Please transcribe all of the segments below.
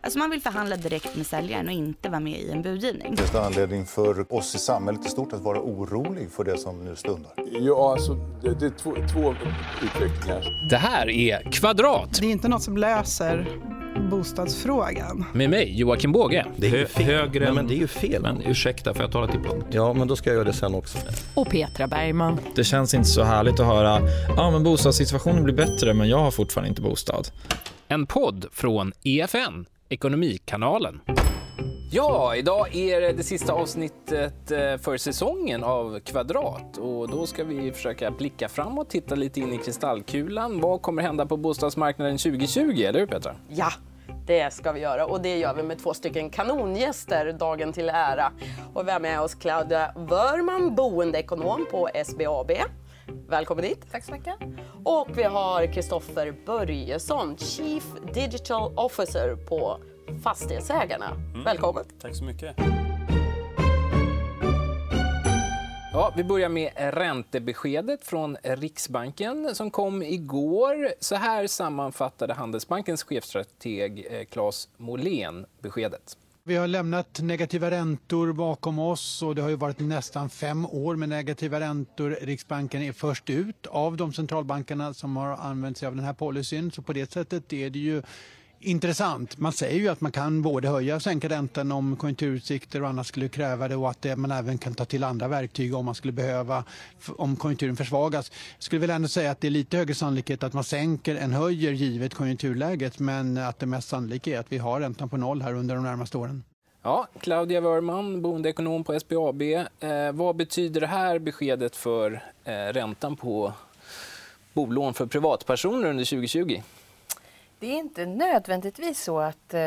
Alltså man vill förhandla direkt med säljaren och inte vara med i en budgivning. Finns det anledning för oss i samhället i stort att vara orolig för det som nu stundar? Ja, alltså det, det är två, två utvecklingar. Det här är Kvadrat Det är inte något som löser bostadsfrågan. med mig, Joakim Båge. Det är ju fel. högre Nej, men det är ju fel. Men ursäkta, får jag tala till punkt? Ja, men då ska jag göra det sen också. Och Petra Bergman. Det känns inte så härligt att höra ja men bostadssituationen blir bättre men jag har fortfarande inte bostad. En podd från EFN, Ekonomikanalen. Ja, idag är det det sista avsnittet eh, för säsongen av Kvadrat och då ska vi försöka blicka framåt, titta lite in i kristallkulan. Vad kommer hända på bostadsmarknaden 2020, eller hur Petra? Ja, det ska vi göra och det gör vi med två stycken kanongäster dagen till ära. Och vi har med oss Claudia Wörman, boendeekonom på SBAB. Välkommen hit. Tack så mycket. Och vi har Kristoffer Börjesson, Chief Digital Officer på Fastighetsägarna. Välkommen. Tack så mycket. Ja, vi börjar med räntebeskedet från Riksbanken som kom igår. Så här sammanfattade Handelsbankens chefstrateg eh, Claes Molén beskedet. Vi har lämnat negativa räntor bakom oss och det har ju varit nästan fem år med negativa räntor. Riksbanken är först ut av de centralbankerna som har använt sig av den här policyn. Så på det sättet är det ju intressant. Man säger ju att man kan både höja och sänka räntan om konjunkturutsikter och annat skulle kräva det och att man även kan ta till andra verktyg om man skulle behöva om konjunkturen försvagas. Jag skulle väl ändå säga att det är lite högre sannolikhet att man sänker än höjer givet konjunkturläget men att det mest sannolika är att vi har räntan på noll här under de närmaste åren. Ja, Claudia Wörman, boendeekonom på SBAB. Eh, vad betyder det här beskedet för eh, räntan på bolån för privatpersoner under 2020? Det är inte nödvändigtvis så att eh,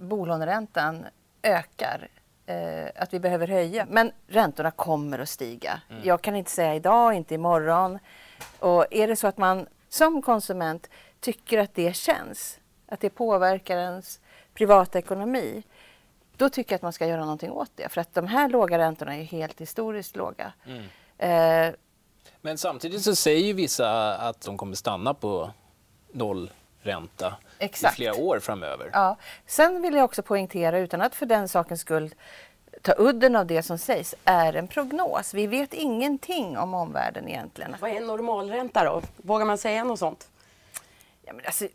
bolåneräntan ökar, eh, att vi behöver höja. Men räntorna kommer att stiga. Jag kan inte säga idag, inte imorgon. Och är det så att man som konsument tycker att det känns, att det påverkar ens privatekonomi, då tycker jag att man ska göra någonting åt det. För att de här låga räntorna är helt historiskt låga. Eh, Men samtidigt så säger ju vissa att de kommer stanna på nollränta Exakt. i flera år framöver. Ja. Sen vill jag också poängtera, utan att för den sakens skull ta udden av det som sägs, är en prognos. Vi vet ingenting om omvärlden egentligen. Vad är en normalränta då? Vågar man säga något sånt? Ja, men alltså,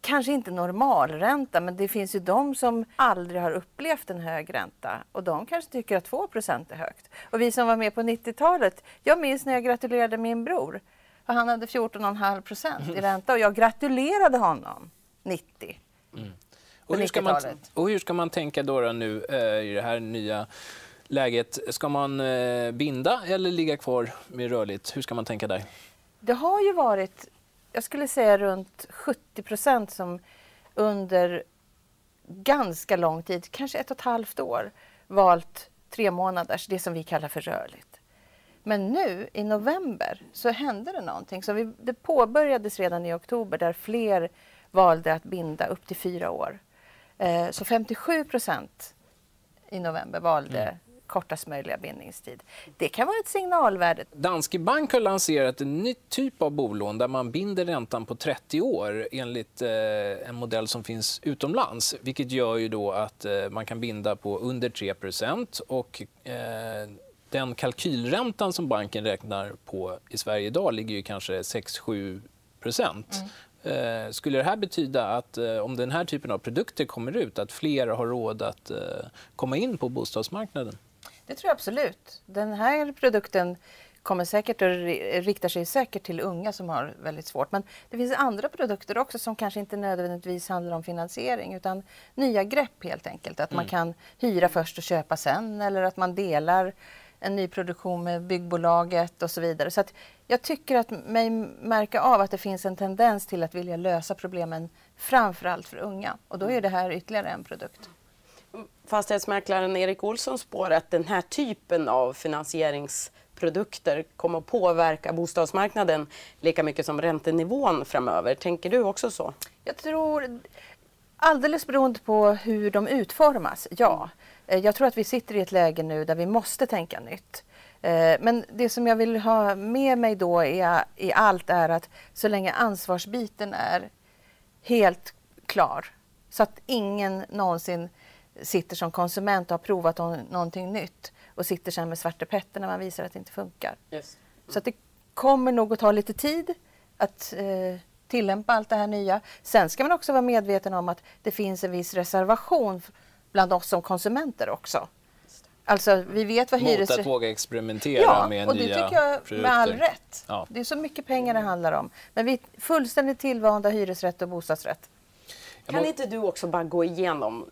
kanske inte normalränta, men det finns ju de som aldrig har upplevt en hög ränta och de kanske tycker att 2% är högt. Och vi som var med på 90-talet, jag minns när jag gratulerade min bror. För han hade 14,5 procent i ränta och jag gratulerade honom 90. Och hur, ska man, 90-talet. och hur ska man tänka då, då nu eh, i det här nya läget? Ska man eh, binda eller ligga kvar med rörligt? Hur ska man tänka där? Det har ju varit, jag skulle säga runt 70 procent som under ganska lång tid, kanske ett och ett halvt år, valt tre månaders, det som vi kallar för rörligt. Men nu i november så hände det någonting. Så vi, det påbörjades redan i oktober där fler valde att binda upp till fyra år. Eh, så 57 procent i november valde kortast möjliga bindningstid. Det kan vara ett signalvärde. Danske Bank har lanserat en ny typ av bolån där man binder räntan på 30 år enligt eh, en modell som finns utomlands. Vilket gör ju då att eh, man kan binda på under 3 och eh, den kalkylräntan som banken räknar på i Sverige idag ligger ju kanske 6-7 Eh, skulle det här betyda att eh, om den här typen av produkter kommer ut att fler har råd att eh, komma in på bostadsmarknaden? Det tror jag absolut. Den här produkten kommer säkert att ri- riktar sig säkert till unga som har väldigt svårt. Men det finns andra produkter också som kanske inte nödvändigtvis handlar om finansiering utan nya grepp helt enkelt. Att man kan hyra först och köpa sen eller att man delar en ny produktion med byggbolaget och så vidare. Så att jag tycker att mig märka av att det finns en tendens till att vilja lösa problemen framförallt för unga. Och då är det här ytterligare en produkt. Fastighetsmäklaren Erik Olsson spår att den här typen av finansieringsprodukter kommer att påverka bostadsmarknaden lika mycket som räntenivån framöver. Tänker du också så? Jag tror, alldeles beroende på hur de utformas, ja. Eh, Jag tror att vi sitter i ett läge nu där vi måste tänka nytt. Eh, Men det som jag vill ha med mig då i, i allt är att så länge ansvarsbiten är helt klar Så att ingen någonsin sitter som konsument och har provat någonting nytt och sitter sen med Svarte Petter när man visar att det inte funkar. Yes. Så att det kommer nog att ta lite tid att eh, tillämpa allt det här nya. Sen ska man också vara medveten om att det finns en viss reservation bland oss som konsumenter också. Alltså vi vet vad hyres... Mot att våga experimentera ja, med och det nya tycker jag produkter. med all rätt. Ja. Det är så mycket pengar det handlar om. Men vi är fullständigt tillvanda hyresrätt och bostadsrätt. Kan inte du också bara gå igenom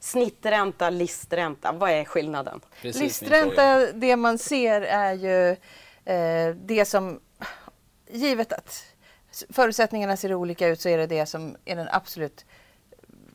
snittränta, listränta, vad är skillnaden? Precis Listränta, det man ser är ju eh, det som, givet att förutsättningarna ser olika ut så är det det som är den absolut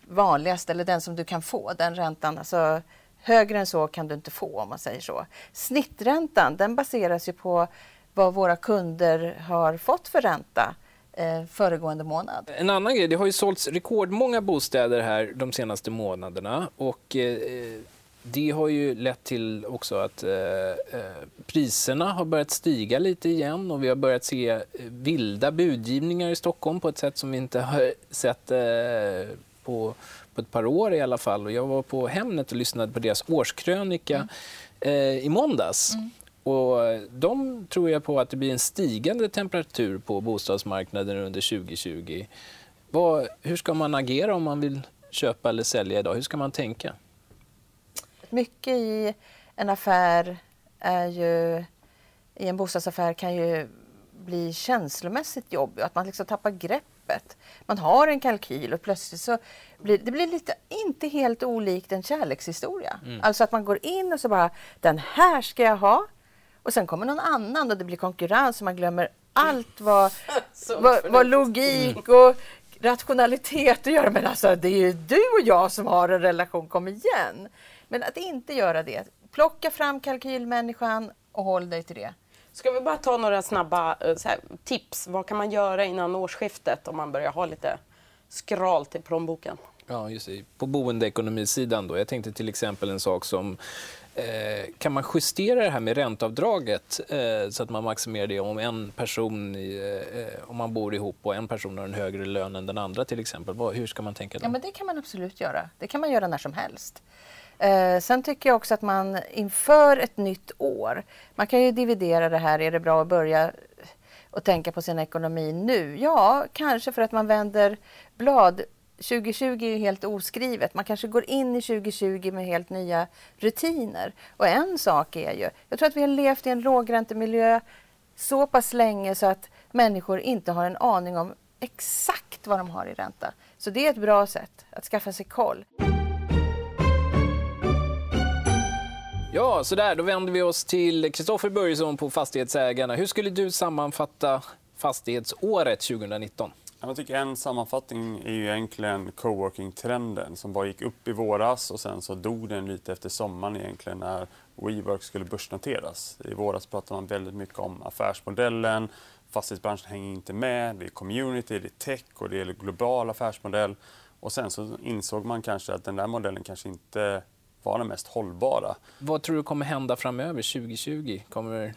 vanligaste eller den som du kan få, den räntan. Alltså, högre än så kan du inte få om man säger så. Snitträntan den baseras ju på vad våra kunder har fått för ränta eh, föregående månad. En annan grej, det har ju sålts rekordmånga bostäder här de senaste månaderna och eh, det har ju lett till också att eh, eh, priserna har börjat stiga lite igen och vi har börjat se eh, vilda budgivningar i Stockholm på ett sätt som vi inte har sett eh, på, på ett par år i alla fall. Och jag var på Hemnet och lyssnade på deras årskrönika mm. eh, i måndags. Mm. Och de tror jag på att det blir en stigande temperatur på bostadsmarknaden under 2020. Vad, hur ska man agera om man vill köpa eller sälja idag? Hur ska man tänka? Mycket i en affär är ju, i en bostadsaffär kan ju bli känslomässigt jobbigt, att man liksom tappar greppet. Man har en kalkyl och plötsligt så blir det blir lite, inte helt olikt en kärlekshistoria. Mm. Alltså att man går in och så bara, den här ska jag ha. Och sen kommer någon annan och det blir konkurrens och man glömmer allt vad, vad, vad logik och rationalitet att göra. Men alltså det är ju du och jag som har en relation, kom igen. Men att inte göra det. Plocka fram kalkylmänniskan och håll dig till det. Ska vi bara ta några snabba eh, här, tips? Vad kan man göra innan årsskiftet om man börjar ha lite skralt i plånboken? Ja, just det. På boendeekonomisidan då. Jag tänkte till exempel en sak som Eh, kan man justera det här med ränteavdraget eh, så att man maximerar det om en person, i, eh, om man bor ihop och en person har en högre lön än den andra till exempel? Vad, hur ska man tänka då? Ja, men det kan man absolut göra. Det kan man göra när som helst. Eh, sen tycker jag också att man inför ett nytt år, man kan ju dividera det här, är det bra att börja och tänka på sin ekonomi nu? Ja, kanske för att man vänder blad 2020 är ju helt oskrivet. Man kanske går in i 2020 med helt nya rutiner. Och en sak är ju, jag tror att vi har levt i en lågräntemiljö så pass länge så att människor inte har en aning om exakt vad de har i ränta. Så det är ett bra sätt att skaffa sig koll. Ja, så där, då vänder vi oss till Kristoffer Börjesson på Fastighetsägarna. Hur skulle du sammanfatta fastighetsåret 2019? Jag tycker en sammanfattning är ju egentligen coworking-trenden som bara gick upp i våras och sen så dog den lite efter sommaren egentligen när WeWork skulle börsnoteras. I våras pratade man väldigt mycket om affärsmodellen, fastighetsbranschen hänger inte med, det är community, det är tech och det är global affärsmodell. Och sen så insåg man kanske att den där modellen kanske inte var den mest hållbara. Vad tror du kommer hända framöver 2020? Kommer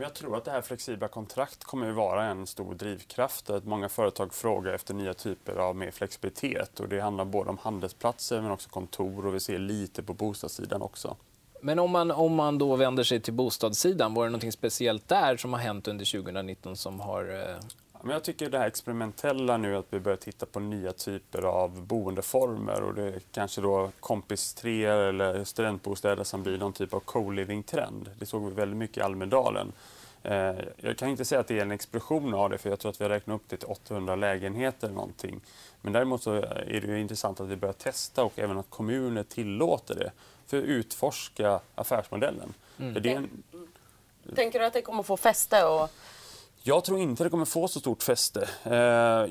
jag tror att det här flexibla kontrakt kommer att vara en stor drivkraft. Att många företag frågar efter nya typer av mer flexibilitet. Och det handlar både om handelsplatser men också kontor och vi ser lite på bostadssidan också. Men om man, om man då vänder sig till bostadssidan, var det något speciellt där som har hänt under 2019 som har eh, men jag tycker det här experimentella nu att vi börjar titta på nya typer av boendeformer och det är kanske då kompistreor eller studentbostäder som blir någon typ av co-living-trend. Det såg vi väldigt mycket i Almedalen. Eh, jag kan inte säga att det är en explosion av det för jag tror att vi har räknat upp det till 800 lägenheter eller någonting. Men däremot så är det intressant att vi börjar testa och även att kommuner tillåter det för att utforska affärsmodellen. Mm. En... Tänker du att det kommer få fäste? Och jag tror inte det kommer få så stort fäste. Eh,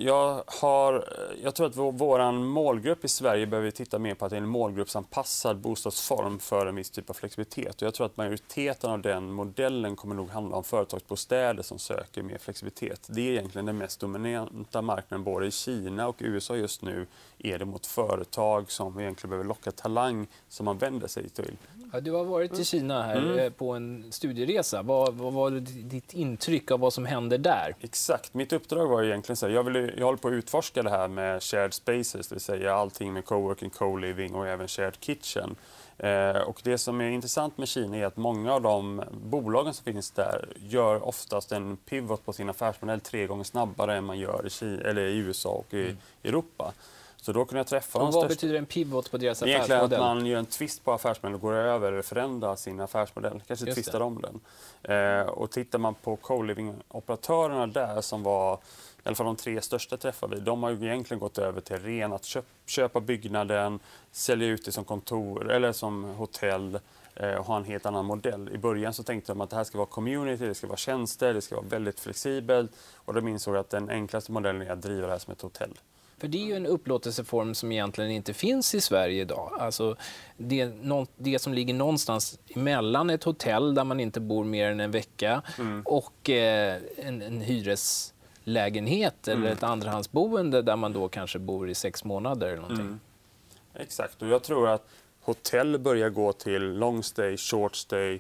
jag, har, jag tror att vår målgrupp i Sverige behöver titta mer på att det är en målgruppsanpassad bostadsform för en viss typ av flexibilitet. Och jag tror att majoriteten av den modellen kommer nog handla om företagsbostäder som söker mer flexibilitet. Det är egentligen den mest dominanta marknaden både i Kina och USA just nu är det mot företag som egentligen behöver locka talang som man vänder sig till. Ja, du har varit i Kina här mm. Eh, på en studieresa. Vad, vad var ditt intryck av vad som hände händer där? Exakt. Mitt uppdrag var egentligen så här, jag, vill, jag håller på att utforska det här med shared spaces, det vill säga allting med coworking, co-living och även shared kitchen. Eh, och det som är intressant med Kina är att många av de bolagen som finns där gör oftast en pivot på sin affärsmodell tre gånger snabbare än man gör i, Kina, eller i USA och i mm. Europa. Så då kunde jag träffa och Vad största... betyder en pivot på deras affärsmodell? Egentligen att man gör en twist på affärsmodellen och går över eller förändrar sin affärsmodell. Kanske Just twistar det. om den. Eh, och tittar man på co-living-operatörerna där som var i alla fall de tre största träffar vi, de har ju egentligen gått över till ren att köp, köpa byggnaden, sälja ut det som kontor eller som hotell eh, och ha en helt annan modell. I början så tänkte de att det här ska vara community, det ska vara tjänster, det ska vara väldigt flexibelt och de insåg att den enklaste modellen är att driva det här som ett hotell. För det är ju en upplåtelseform som egentligen inte finns i Sverige idag. Alltså det, det som ligger någonstans emellan ett hotell där man inte bor mer än en vecka mm. och eh, en, en hyreslägenhet mm. eller ett andrahandsboende där man då kanske bor i sex månader. Eller någonting. Mm. Exakt, och jag tror att hotell börjar gå till long stay, short stay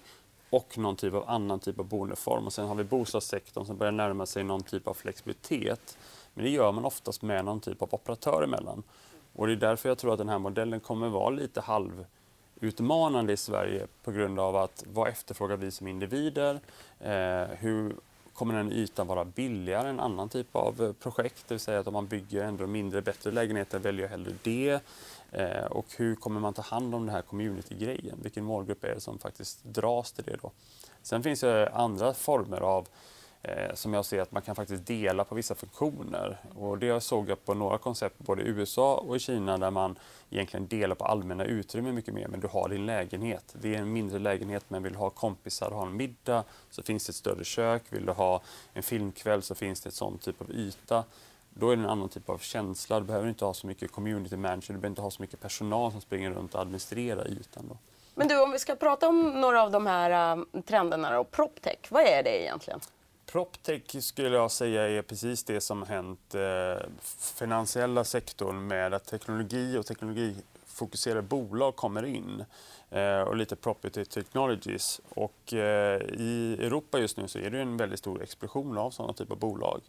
och någon typ av annan typ av boendeform. Och sen har vi bostadssektorn som börjar närma sig någon typ av flexibilitet. Men det gör man oftast med någon typ av operatör emellan. Och det är därför jag tror att den här modellen kommer vara lite halvutmanande i Sverige på grund av att vad efterfrågar vi som individer? Eh, hur kommer den ytan vara billigare än annan typ av eh, projekt? Det vill säga att om man bygger ändå mindre, bättre lägenheter väljer jag hellre det. Eh, och hur kommer man ta hand om den här community-grejen? Vilken målgrupp är det som faktiskt dras till det då? Sen finns det andra former av eh, Eh, som jag ser att man kan faktiskt dela på vissa funktioner. Och det såg jag på några koncept både i USA och i Kina där man egentligen delar på allmänna utrymmen mycket mer. Men du har din lägenhet. Det är en mindre lägenhet men vill du ha kompisar och ha en middag så finns det ett större kök. Vill du ha en filmkväll så finns det ett sån typ av yta. Då är det en annan typ av känsla. Du behöver inte ha så mycket community manager, du behöver inte ha så mycket personal som springer runt och administrerar ytan. Då. Men du, om vi ska prata om några av de här eh, trenderna och Proptech, vad är det egentligen? Proptech skulle jag säga är precis det som hänt eh, finansiella sektorn med att teknologi och teknologi teknologifokuserade bolag kommer in eh, och lite property technologies. Och eh, i Europa just nu så är det en väldigt stor explosion av såna typer av bolag.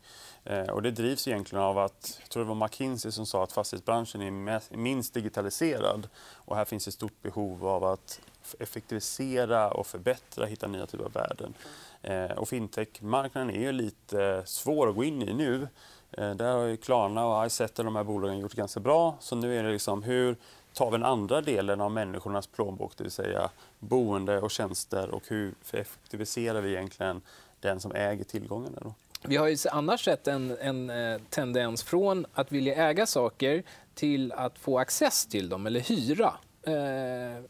Eh, och det drivs egentligen av att, jag tror det var McKinsey som sa att fastighetsbranschen är minst digitaliserad och här finns ett stort behov av att effektivisera och förbättra, hitta nya typer av värden. Och fintech-marknaden är ju lite svår att gå in i nu. Där har ju Klarna och Izettle, de här bolagen, gjort ganska bra. Så nu är det liksom hur tar vi den andra delen av människornas plånbok, det vill säga boende och tjänster och hur effektiviserar vi egentligen den som äger tillgångarna? Då? Vi har ju annars sett en, en eh, tendens från att vilja äga saker till att få access till dem eller hyra. Eh,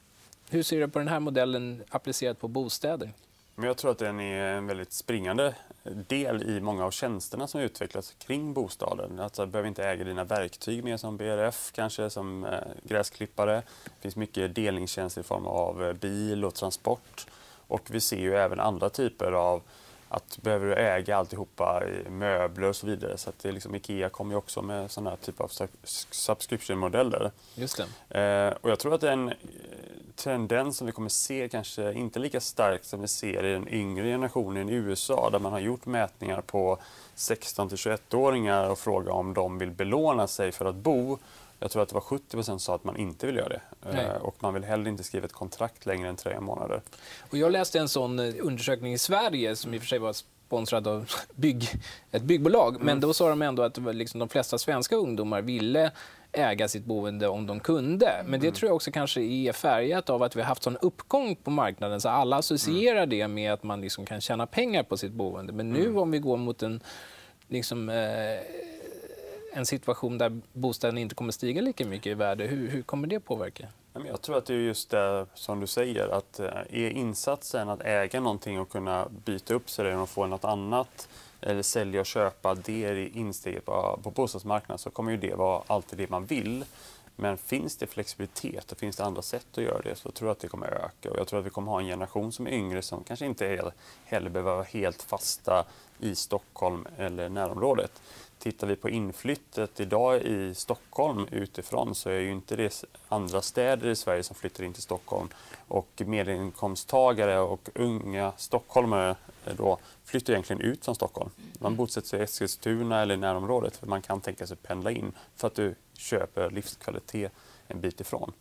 hur ser du på den här modellen applicerat på bostäder? Men jag tror att den är en väldigt springande del i många av tjänsterna som utvecklas kring bostaden. Alltså, du behöver inte äga dina verktyg mer som BRF, kanske som eh, gräsklippare. Det finns mycket delningstjänster i form av eh, bil och transport. Och vi ser ju även andra typer av att behöver du äga alltihopa, möbler och så vidare. Så att det liksom, Ikea kommer ju också med sådana här typer av subscription-modeller. Just det. Eh, och jag tror att en tendens som vi kommer se kanske inte lika starkt som vi ser i den yngre generationen i USA där man har gjort mätningar på 16 till 21-åringar och frågat om de vill belåna sig för att bo. Jag tror att det var 70 som sa att man inte vill göra det. Nej. Eh, och man vill heller inte skriva ett kontrakt längre än tre månader. Och jag läste en sån eh, undersökning i Sverige som i och för sig var sponsrad av bygg, ett byggbolag. Mm. Men då sa de ändå att liksom de flesta svenska ungdomar ville äga sitt boende om de kunde. Men det mm. tror jag också kanske är färgat av att vi har haft sån uppgång på marknaden så alla associerar mm. det med att man liksom kan tjäna pengar på sitt boende. Men nu mm. om vi går mot en liksom, eh, en situation där bostaden inte kommer stiga lika mycket i värde, hur, hur kommer det påverka? Jag tror att det är just det som du säger, att eh, är insatsen att äga någonting och kunna byta upp sig och få något annat eller sälja och köpa, det är insteget på, på bostadsmarknaden så kommer ju det vara alltid det man vill. Men finns det flexibilitet och finns det andra sätt att göra det så tror jag att det kommer öka. Och jag tror att vi kommer ha en generation som är yngre som kanske inte heller behöver vara helt fasta i Stockholm eller närområdet. Tittar vi på inflyttet idag i Stockholm utifrån så är ju inte det andra städer i Sverige som flyttar in till Stockholm. Och medelinkomsttagare och unga stockholmare eh, då flyttar egentligen ut från Stockholm. Man bosätter sig i Eskilstuna eller i närområdet för man kan tänka sig pendla in för att du köper livskvalitet en bit ifrån.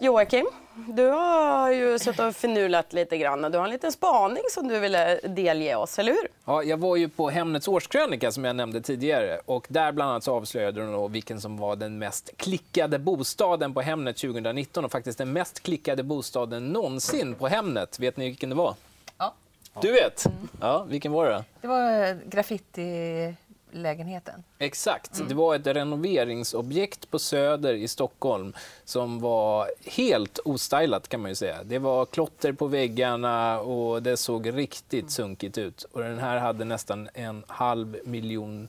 Joakim, du har ju suttit och förnulat lite grann. Du har en liten spaning som du ville delge oss, eller hur? Ja, jag var ju på Hemnets årskrönika som jag nämnde tidigare och där bland annat så avslöjade de vilken som var den mest klickade bostaden på Hemnet 2019 och faktiskt den mest klickade bostaden någonsin på Hemnet. Vet ni vilken det var? Ja. Du vet? Ja, vilken var det? Det var graffiti lägenheten. Exakt. Mm. Det var ett renoveringsobjekt på Söder i Stockholm som var helt ostylat kan man ju säga. Det var klotter på väggarna och det såg riktigt sunkigt ut. Och den här hade nästan en halv miljon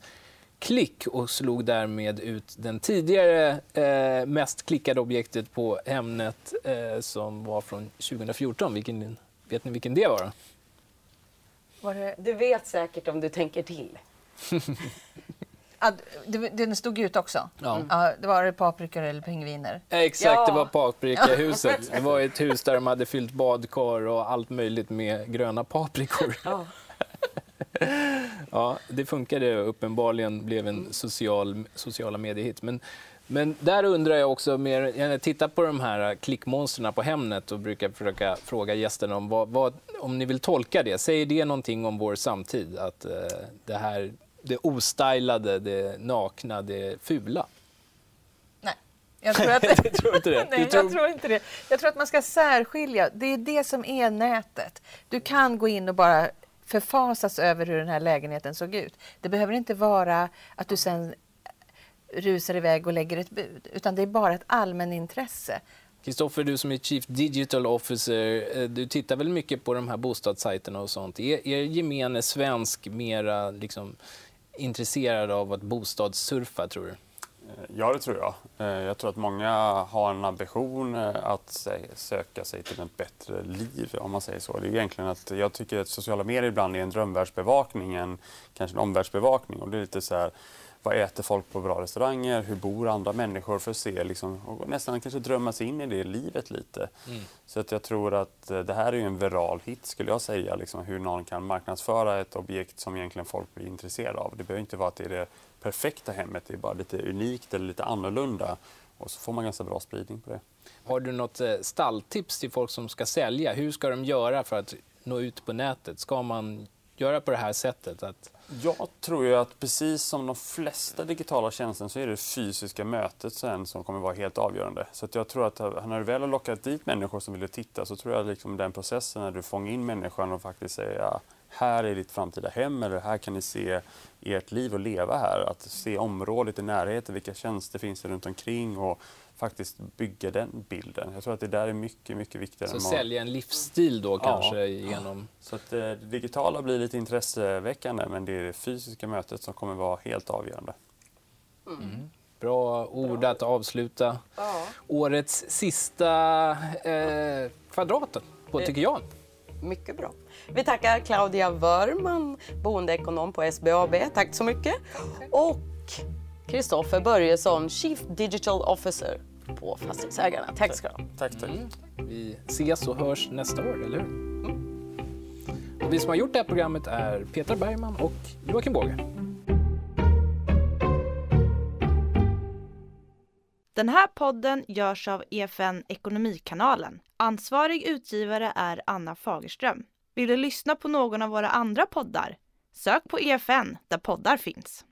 klick och slog därmed ut den tidigare eh, mest klickade objektet på Hemnet eh, som var från 2014. Vilken, vet ni vilken det var? Då? Var det... Du vet säkert om du tänker till. ah, den stod ut också? Ja. Ah, det var det paprikor eller pingviner? Exakt, ja. det var paprikahuset. Det var ett hus där de hade fyllt badkar och allt möjligt med gröna paprikor. Ja. ja, det funkade uppenbarligen, blev en social, sociala mediehit. Men, men där undrar jag också, mer, jag tittar på de här klickmonstren på Hemnet och brukar försöka fråga gästerna om vad, vad, om ni vill tolka det. Säger det någonting om vår samtid? Att uh, det här det ostylade, det nakna, det fula? Nej, jag tror, att... du tror inte det? Nej, jag tror inte det. Jag tror att man ska särskilja. Det är det som är nätet. Du kan gå in och bara förfasas över hur den här lägenheten såg ut. Det behöver inte vara att du sen rusar iväg och lägger ett bud, utan det är bara ett allmänintresse. Kristoffer, du som är Chief Digital Officer, eh, du tittar väl mycket på de här bostadssajterna och sånt. Är, är gemene svensk mera liksom, intresserad av att bostadssurfa, tror du? Eh, ja, det tror jag. Eh, jag tror att många har en ambition eh, att söka sig till ett bättre liv, om man säger så. Det är egentligen att jag tycker att sociala medier ibland är en drömvärldsbevakning, en, kanske en omvärldsbevakning. Och det är lite så här, vad äter folk på bra restauranger? Hur bor andra människor? För att se liksom, och nästan kanske drömma sig in i det livet lite. Mm. Så att jag tror att det här är en viral hit skulle jag säga. Liksom, hur någon kan marknadsföra ett objekt som egentligen folk blir intresserade av. Det behöver inte vara att det är det perfekta hemmet. Är bara lite unikt eller lite annorlunda. Och så får man ganska bra spridning på det. Har du något eh, stalltips till folk som ska sälja? Hur ska de göra för att nå ut på nätet? Ska man göra på det här sättet? Att... Jag tror ju att precis som de flesta digitala tjänster så är det fysiska mötet sen som kommer vara helt avgörande. Så jag tror att när du väl har lockat dit människor som vill titta så tror jag att liksom den processen när du fångar in människan och faktiskt säger ja, här är ditt framtida hem eller här kan ni se ert liv och leva här. Att se området i närheten, vilka tjänster finns det runt omkring och faktiskt bygga den bilden. Jag tror att det där är mycket, mycket viktigare. Så sälja en livsstil då kanske ja. genom... Så att eh, det digitala blir lite intresseväckande men det är det fysiska mötet som kommer vara helt avgörande. Mm. Mm. Bra ord Bra. att avsluta ja. årets sista eh, kvadraten på, tycker jag. Mycket bra. Vi tackar Claudia Wörman, boendeekonom på SBAB. Tack så mycket. Och Kristoffer Börjesson, Chief Digital Officer på Fastighetsägarna. Tack ska du ha. Tack, tack. Mm. Vi ses och hörs nästa år, eller hur? Mm. Och vi som har gjort det här programmet är Peter Bergman och Joakim Båge. Den här podden görs av EFN Ekonomikanalen. Ansvarig utgivare är Anna Fagerström. Vill du lyssna på någon av våra andra poddar? Sök på EFN där poddar finns.